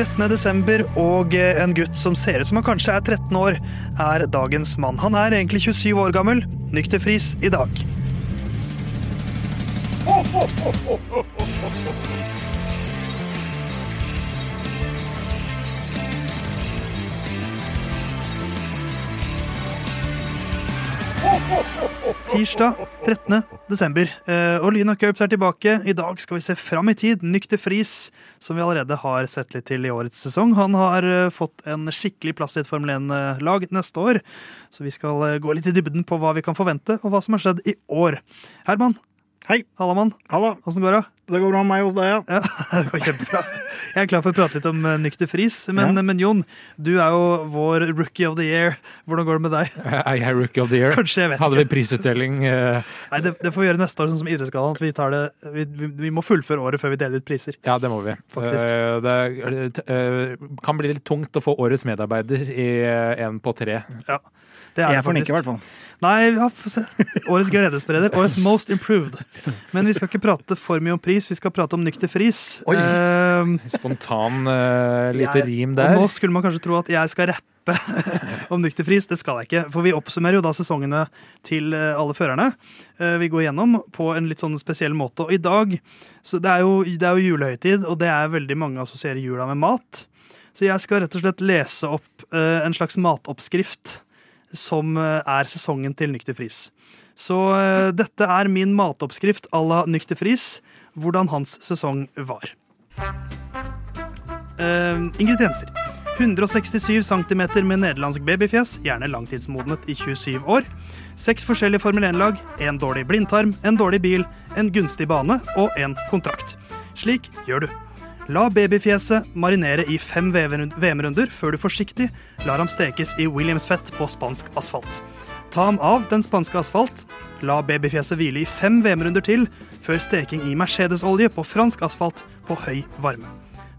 13. desember, og en gutt som ser ut som han kanskje er 13 år, er dagens mann. Han er egentlig 27 år gammel. Nykter fris i dag. Tirsdag 13. desember. Eh, Og Lyna Curbs er tilbake. I dag skal vi se fram i tid. Nykter Friis, som vi allerede har sett litt til i årets sesong. Han har eh, fått en skikkelig plass i et Formel 1-lag neste år. Så vi skal eh, gå litt i dybden på hva vi kan forvente, og hva som har skjedd i år. Herman. Hei. Hallamann. Halla. Åssen går det? Det går bra med meg hos deg, ja. Ja, det går kjempebra. Jeg er klar for å prate litt om eh, Nykter Friis. Men, Ja. men Jon, du er jo vår rookie of the year. Hvordan går det med deg? Jeg Er rookie of the year? Kanskje, jeg vet Hadde vi prisutdeling eh, Nei, det, det får vi gjøre neste år, sånn som Idrettsgallaen. Vi, det, vi, vi, vi må fullføre året før vi deler ut priser. Ja, det må vi. Faktisk. Eh, Det kan bli litt tungt å få årets medarbeider i én på tre. Det er Jeg fornikker får i hvert fall. Nei, ja, få se. Årets gledesspreder. Årets most improved. Men vi skal ikke prate for mye om pris, vi skal prate om nykter fris. Oi. uh, Spontan uh, lite jeg- rim Og der. nå skulle man kanskje tro at jeg skal rappe om nykter fris. Det skal jeg ikke. For vi oppsummerer jo da sesongene til eh, alle førerne. Eh, Vi går gjennom på en litt sånn spesiell måte. Og i dag så det er, jo, det er jo julehøytid, og det er veldig mange assosierer jula med mat. Så jeg skal rett og slett lese opp en slags matoppskrift som eh, er sesongen til Nykter Friis. Så eh, dette er min matoppskrift à la Nykter Friis, hvordan hans sesong var. Uh, ingredienser. 167 cm med nederlandsk babyfjes, gjerne langtidsmodnet i 27 år. Seks forskjellige Formel 1-lag, en dårlig blindtarm, en dårlig bil, en gunstig bane og en kontrakt. Slik gjør du. La babyfjeset marinere i fem VM-runder før du forsiktig lar ham stekes i Williams-fett på spansk asfalt. Ta ham av den spanske asfalt. La babyfjeset hvile i fem VM-runder til før steking i Mercedes-olje på fransk asfalt på høy varme.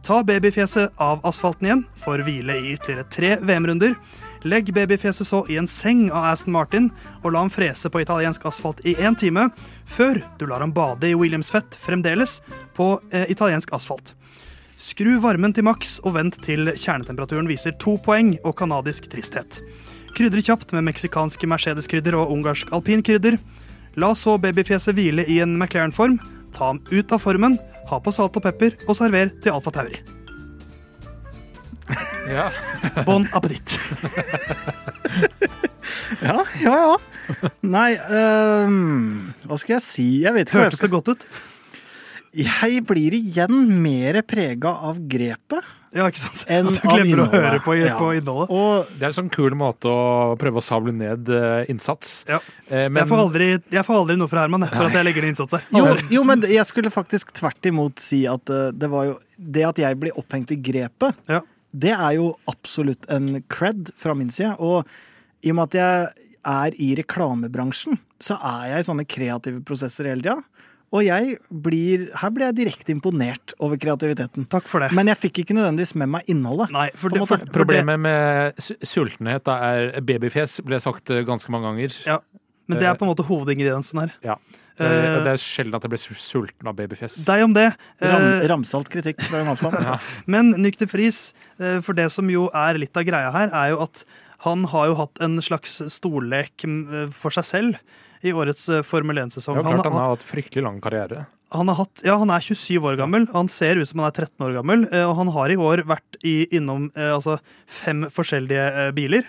Ta babyfjeset av asfalten igjen, for hvile i ytterligere tre VM-runder. Legg babyfjeset så i en seng av Aston Martin, og la ham frese på italiensk asfalt i én time, før du lar ham bade i Williams-fett fremdeles på eh, italiensk asfalt. Skru varmen til maks og vent til kjernetemperaturen viser to poeng og kanadisk tristhet. Krydre kjapt med meksikanske Mercedes-krydder og ungarsk alpinkrydder. La så babyfjeset hvile i en McLaren-form. Ta ham ut av formen, ha på salt og pepper og server til Alfa Tauri. Ja. Bon appétit. Ja, ja, ja. Nei, um, hva skal jeg si? Jeg vet ikke Hørtes det godt ut? Jeg blir igjen mer prega av grepet Ja, ikke sant? enn At du glemmer å høre på, Ja. på innholdet. Og Det er en sånn kul måte å prøve å sable ned eh, innsats. Ja. Eh, men Jeg får, aldri, jeg får aldri noe fra Herman for at jeg legger ned innsats her. jo, jo, men jeg skulle faktisk tvert imot si at øh, det var jo Det at jeg blir opphengt i grepet, Ja. det er jo absolutt en cred fra min side. Og i og med at jeg er i reklamebransjen, så er jeg i sånne kreative prosesser hele tida. Og jeg blir, her blir jeg direkte imponert over kreativiteten. Takk for det. Men jeg fikk ikke nødvendigvis med meg innholdet. Nei, for det, for, det, Problemet med sultenhet da er babyfjes, ble sagt eh, ganske mange ganger. ja, men det er på en måte hovedingrediensen her. Ja. Det er, Eh, det er sjelden at jeg blir sulten av babyfjes. Deg om det. Ram, Eh, ramsalt kritikk fra Jonathan. Men Nykter Friis, eh, for det som jo er litt av greia her, er jo at han har jo hatt en slags stollek mm, for seg selv i årets eh, Formel 1-sesong. Ja, Han, klart han har- har hatt fryktelig lang karriere. han, har hatt, ja, han er 27 år gammel, han ser ut som han er 13 år gammel, eh, og han har i år vært i, innom eh, altså, fem forskjellige biler,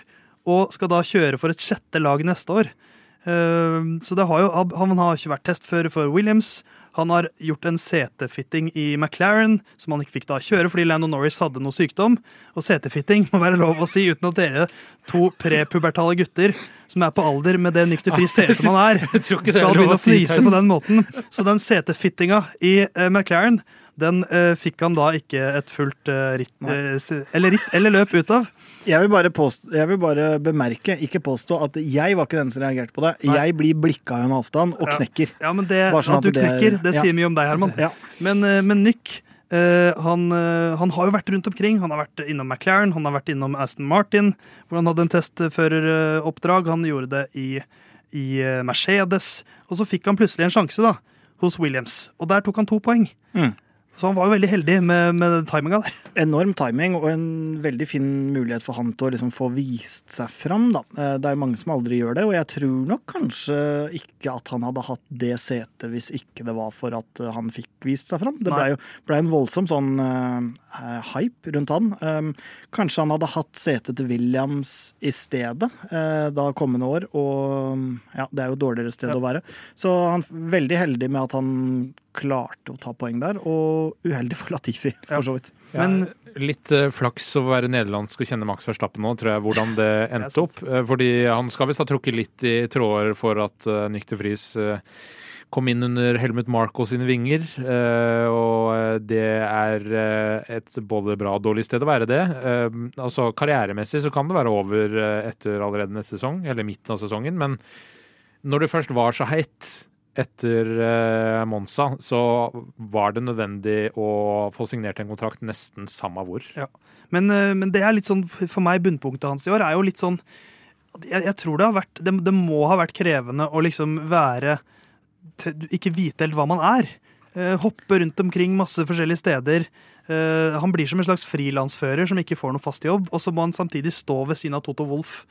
og skal da kjøre for et sjette lag neste år. Eh, Så det har jo, han har ikke vært testfører for Williams. Han har gjort en setefitting i McLaren, som han ikke fikk da kjøre fordi Lando Norris hadde noe sykdom. Og setefitting må være lov å si uten at dere to prepubertale gutter som er på alder med det Nykter Friis ser ut som han er, skal begynne å fnise på den måten. Så den setefittinga i eh, McLaren, den eh, fikk han da ikke et fullt eh, ritt, eller ritt eller løp ut av. Jeg vil, bare påstå, jeg vil bare bemerke, ikke påstå, at jeg var ikke den som reagerte på det. Nei. Jeg blir blikka av Jon Halvdan og knekker. Ja, men det, sånn At du det- knekker, det ja. sier mye om deg, Herman. Ja. Men, eh, men Nick eh, han, eh, han har jo vært rundt omkring. Han har vært innom McLaren, han har vært innom Aston Martin, hvor han hadde en testføreroppdrag. Han gjorde det i, i Mercedes. Og så fikk han plutselig en sjanse da, hos Williams, og der tok han to poeng. Mm. Så han var jo veldig heldig med, med timinga der. Enorm timing og en veldig fin mulighet for han til å liksom få vist seg fram. Da. Eh, Det er jo mange som aldri gjør det, og jeg tror nok kanskje ikke at han hadde hatt det setet hvis ikke det var for at eh, han fikk vist seg fram. Det ble jo ble en voldsom sånn uh, hype rundt han. Um, kanskje han hadde hatt setet til Williams i stedet uh, da kommende år, og ja, det er jo et dårligere sted Ja. å være. Så han er veldig heldig med at han klarte å ta poeng der, og uheldig for Latifi, for så vidt. Men- ja, litt eh, flaks å være nederlandsk og kjenne Max Verstappen nå, tror jeg, hvordan det endte det opp. Eh, fordi han skal visst ha trukket litt i tråder for at uh, Nykter Friis eh, kom inn under Helmut Marco sine vinger. eh, og eh, det er eh, et både bra og dårlig sted å være det. Eh, altså Karrieremessig så kan det være over eh, etter allerede neste sesong, eller midten av sesongen. Men når det først var så heit etter eh, Monza, så var det nødvendig å få signert en kontrakt nesten samme hvor. Men, eh, men det er litt sånn, for meg, bunnpunktet hans i år er jo litt sånn jeg, jeg tror det har vært det, det må ha vært krevende å liksom være Ikke vite helt hva man er. Eh, hoppe rundt omkring masse forskjellige steder. Han blir som en slags frilansfører som ikke får noe fast jobb. Og så må han samtidig stå ved siden av Toto Wolff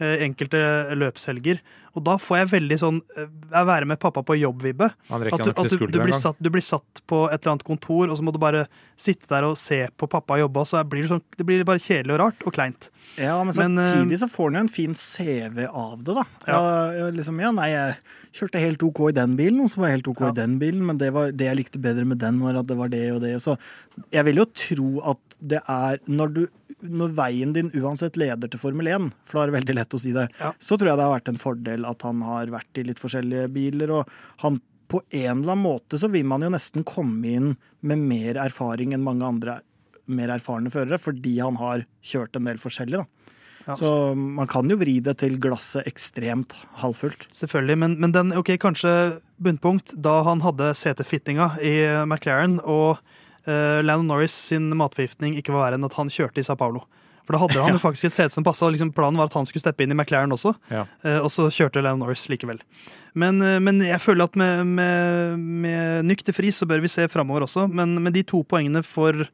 enkelte løpshelger. Og da får jeg veldig sånn eh, jeg være med pappa på jobb-vibbe. At, du, at du, du, blir satt, du blir satt på et eller annet kontor, og så må du bare sitte der og se på pappa jobbe, og så blir det, sånn, det blir bare kjedelig og rart og kleint. Ja, men Men, eh, samtidig så får han jo en fin CV av det, da. Ja. Ja. Ja, liksom, ja, nei, jeg kjørte helt OK i den bilen, og så var jeg helt OK Ja. i den bilen, men det, var, det jeg likte bedre med den, var at det var det og det. Så jeg vil jo tro at det er når du når veien din uansett leder til Formel 1, for da er det veldig lett å si det, Ja. så tror jeg det har vært en fordel at han har vært i litt forskjellige biler. Og han på en eller annen måte så vil man jo nesten komme inn med mer erfaring enn mange andre mer erfarne førere, fordi han har kjørt en del forskjellig. da. Ja. Så man kan jo vri det til glasset ekstremt halvfullt. Selvfølgelig, men, men den, ok, kanskje bunnpunkt da han hadde setefittinga i eh, McLaren, og uh, Landon Norris sin matforgiftning ikke var verre enn at han kjørte i Sao Paulo. For da hadde han jo faktisk et sete som passa. Liksom planen var at han skulle steppe inn i McLaren også, Ja. eh, og så kjørte Landon Norris likevel. Men, eh, men jeg føler at med, med, med nykter fri så bør vi se framover også. Men med de to poengene for eh,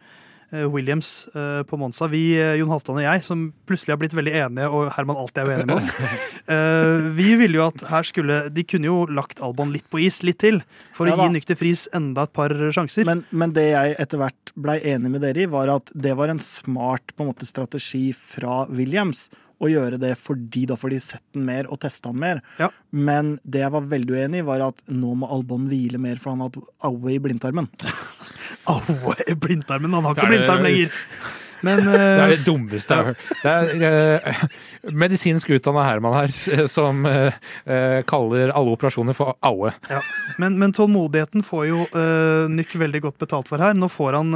Williams eh, på Monza, vi, eh, Jon Halvdan og jeg, som plutselig har blitt veldig enige, og Herman alltid er uenig med oss, eh, vi ville jo at her skulle De kunne jo lagt Albon litt på is, litt til, for Ja å gi nykter Friis enda et par sjanser. Men, men det jeg etter hvert blei enig med dere i, var at det var en smart på en måte, strategi fra Williams. Å gjøre det fordi da får de sett den mer og testa den mer. Ja. Men det jeg var veldig uenig i, var at nå må Albon hvile mer, for han har hatt aue i blindtarmen. Au, blindtarmen! Han har ikke blindtarm lenger. Men Det er eh, det dummeste jeg har hørt. Det er eh, medisinsk utdanna Herman her som uh, kaller alle operasjoner for aue. Ja. Men, men tålmodigheten får jo uh, Nyck veldig godt betalt for her. Nå får han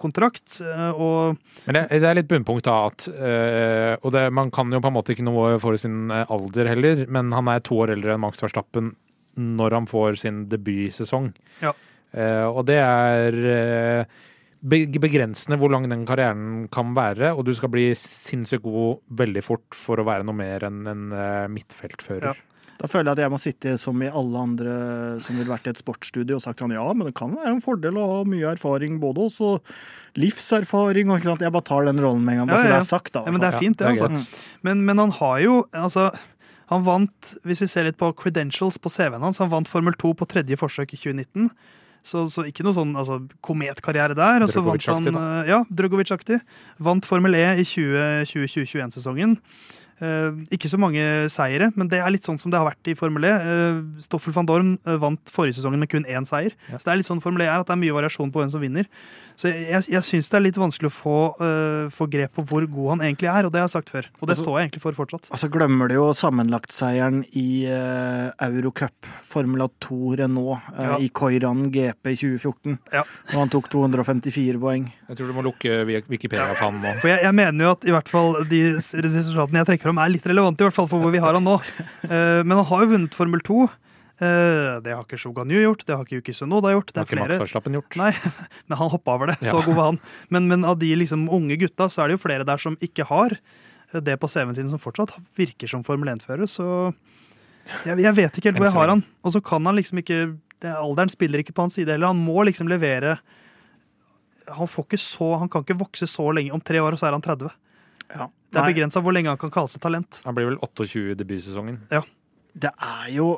kontrakt, og Men det, det er litt bunnpunkt da at Og det, man kan jo på en måte ikke noe for sin alder heller, men han er to år eldre enn Max Verstappen når han får sin debutsesong. Ja. Og det er begrensende hvor lang den karrieren kan være, og du skal bli sinnssykt god veldig fort for å være noe mer enn en eh, midtfeltfører. Ja. Da føler jeg at jeg må sitte som i alle andre som ville vært i et sportsstudio og sagt sånn ja, men det kan være en fordel å ha mye erfaring, både også livserfaring og ikke sant. Jeg bare tar den rollen med en gang, bare Ja, så ja, det er sagt, da. Ja, men det er fint, det. Ja, det er altså. Men, men han har jo altså, Han vant, hvis vi ser litt på credentials på CV-en hans, han vant Formel 2 på tredje forsøk i 2019. Så, så ikke noe sånn altså, kometkarriere der. Og så vant han Drogovic-aktig, da. Ja, Drogovic-aktig. Vant Formel E i 2020-2021-sesongen. Eh, ikke så mange seire, men det er litt sånn som det har vært i Formel E. Uh, Stoffel van Dorn eh, vant forrige sesongen med kun én seier. Ja. Så det er litt sånn Formel E er, at det er mye variasjon på hvem som vinner. Så jeg, jeg, syns det er litt vanskelig å få, uh, få grep på hvor god han egentlig er, og det har jeg sagt før. Og det Altså- står jeg egentlig for fortsatt. Og så glemmer du jo sammenlagtseieren i uh, Eurocup, Formel 2 Renault, uh, Ja. i Coiran GP i 2014. Ja. Og han tok 254 poeng. Jeg tror du må lukke Wikipedia-fanen nå. For jeg, jeg mener jo at i hvert fall de resultatene jeg trekker om, er litt relevante, i hvert fall for hvor vi har han nå. Uh, men han har jo vunnet Formel 2. Uh, det har ikke Shoganyu gjort, det har ikke Yuki Sunoda gjort. Det Det har ikke Max. Verstappen gjort. Nei, men han hoppa over det. Så Ja. god var han. Men, men av de liksom unge gutta, så er det jo flere der som ikke har det på CV-en sin, som fortsatt virker som Formel 1-fører. Så jeg, jeg vet ikke helt hvor jeg har han. Og så kan han liksom ikke Alderen spiller ikke på hans side heller. Han må liksom levere han får ikke så Han kan ikke vokse så lenge. Om tre år så er han 30. Ja. Det er begrensa hvor lenge han kan kalle seg talent. Han blir vel 28 i debutsesongen. det er jo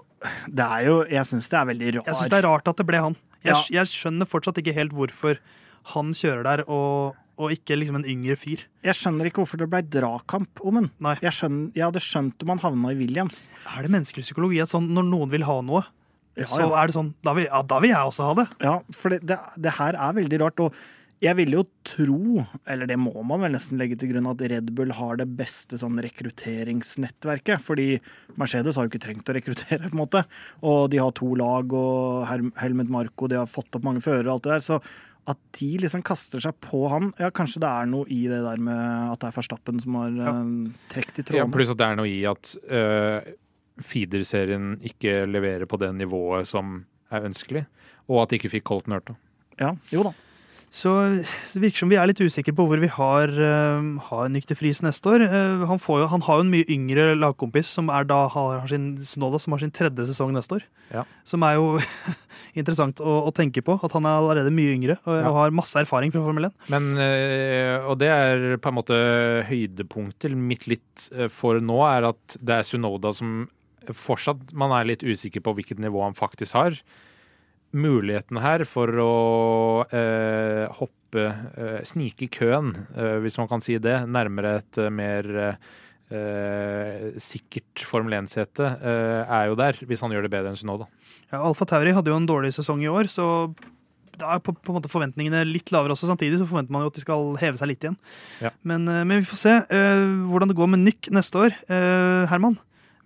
Det er jo Jeg syns det er veldig rart. Jeg syns det er rart at det ble han. Jeg, Ja. jeg skjønner fortsatt ikke helt hvorfor han kjører der, og, og ikke liksom en yngre fyr. Jeg skjønner ikke hvorfor det ble dragkamp om den. Nei. Jeg, skjønner, jeg hadde skjønt om han havna i Williams. Er det menneskelig psykologi at sånn, når noen vil ha noe, Ja, så ja. er det sånn da vil, ja, da vil jeg også ha det. Ja, for det, det, det her er veldig rart. Og jeg vil jo tro, eller det må man vel nesten legge til grunn, at Red Bull har det beste sånn rekrutteringsnettverket. Fordi Mercedes har jo ikke trengt å rekruttere, på en måte. Og de har to lag, og Helmet Helmut Marko, de har fått opp mange førere og alt det der. Så at de liksom kaster seg på han Ja, kanskje det er noe i det der med at det er Verstappen som har Ja. eh, trukket i Ja, pluss at det er noe i at uh, feeder-serien ikke leverer på det nivået som er ønskelig, og at de ikke fikk Colton Hurta. Ja, jo da. Så det virker som vi er litt usikre på hvor vi har, uh, har Nykter Friis neste år. Uh, han, får jo, han har jo en mye yngre lagkompis som er da har, sin, Sunoda, som har sin tredje sesong neste år. Ja. Som er jo interessant å, å tenke på. At han er allerede mye yngre og, Ja. og har masse erfaring fra Formel 1. Men, uh, og det er på en måte høydepunktet mitt litt for nå, er at det er Sunoda som fortsatt man er litt usikker på hvilket nivå han faktisk har. Muligheten her for å eh, hoppe, eh, snike køen, eh, hvis man kan si det, nærmere et eh, mer eh, sikkert Formel 1-sete, eh, er jo der, hvis han gjør det bedre enn Synoda. Ja, Alfa Tauri hadde jo en dårlig sesong i år, så da er på, på en måte forventningene litt lavere også. Samtidig så forventer man jo at de skal heve seg litt igjen. Ja. Men, men vi får se eh, hvordan det går med Nyk neste år. Eh, Herman,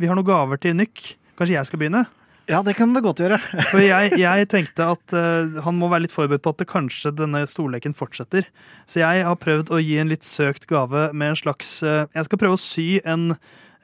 vi har noen gaver til Nyk. Kanskje jeg skal begynne? Ja, det kan det godt gjøre. For jeg, jeg tenkte at uh, han må være litt forberedt på at det kanskje denne stolleken fortsetter. Så jeg har prøvd å gi en litt søkt gave med en slags uh, Jeg skal prøve å sy en,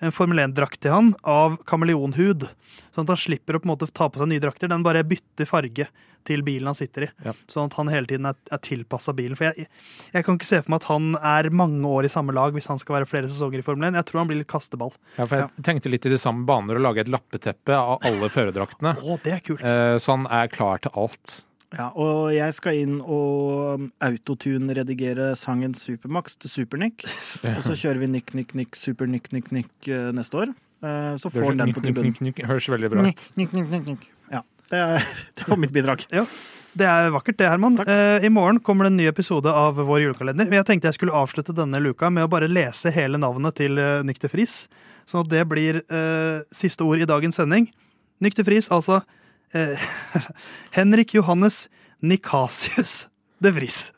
en Formel 1-drakt til han av kameleonhud. Sånn at han slipper å på en måte ta på seg nye drakter. Den bare bytter farge til bilen han sitter i. Ja. Sånn at han hele tiden er, er tilpassa bilen. For jeg, jeg kan ikke se for meg at han er mange år i samme lag hvis han skal være flere sesonger i Formel 1. Jeg tror han blir litt kasteball. Ja, for jeg tenkte litt i de samme baner å lage et lappeteppe av alle førerdraktene. oh, det er kult! Eh, Så han er klar til alt. Ja, og jeg skal inn og autotune-redigere sangen Supermax til Supernick. Og så kjører vi Nick, Nick, Nick, Supernick, Nick, Nick, Nick eh, neste år. Eh, Så får den på tribunen. Høres veldig bra ut. Nick, Nick, Nick, Nick, Nick. Ja, det, er, det var mitt bidrag. ja. Det er vakkert, det, Herman. Eh, I morgen kommer det en ny episode av vår julekalender. Men jeg tenkte jeg skulle avslutte denne luka med å bare lese hele navnet til uh, Nykter Friis. Sånn at det blir eh, siste ord i dagens sending. Nykter Friis, altså eh, Henrik Johannes Nikasius de Vries.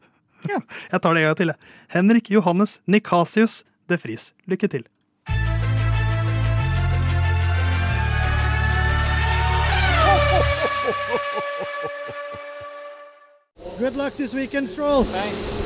Ja. Jeg tar det en gang til, jeg. Henrik Johannes Nikasius de Vries. Lykke til. Good luck this weekend, Stroll. Thanks.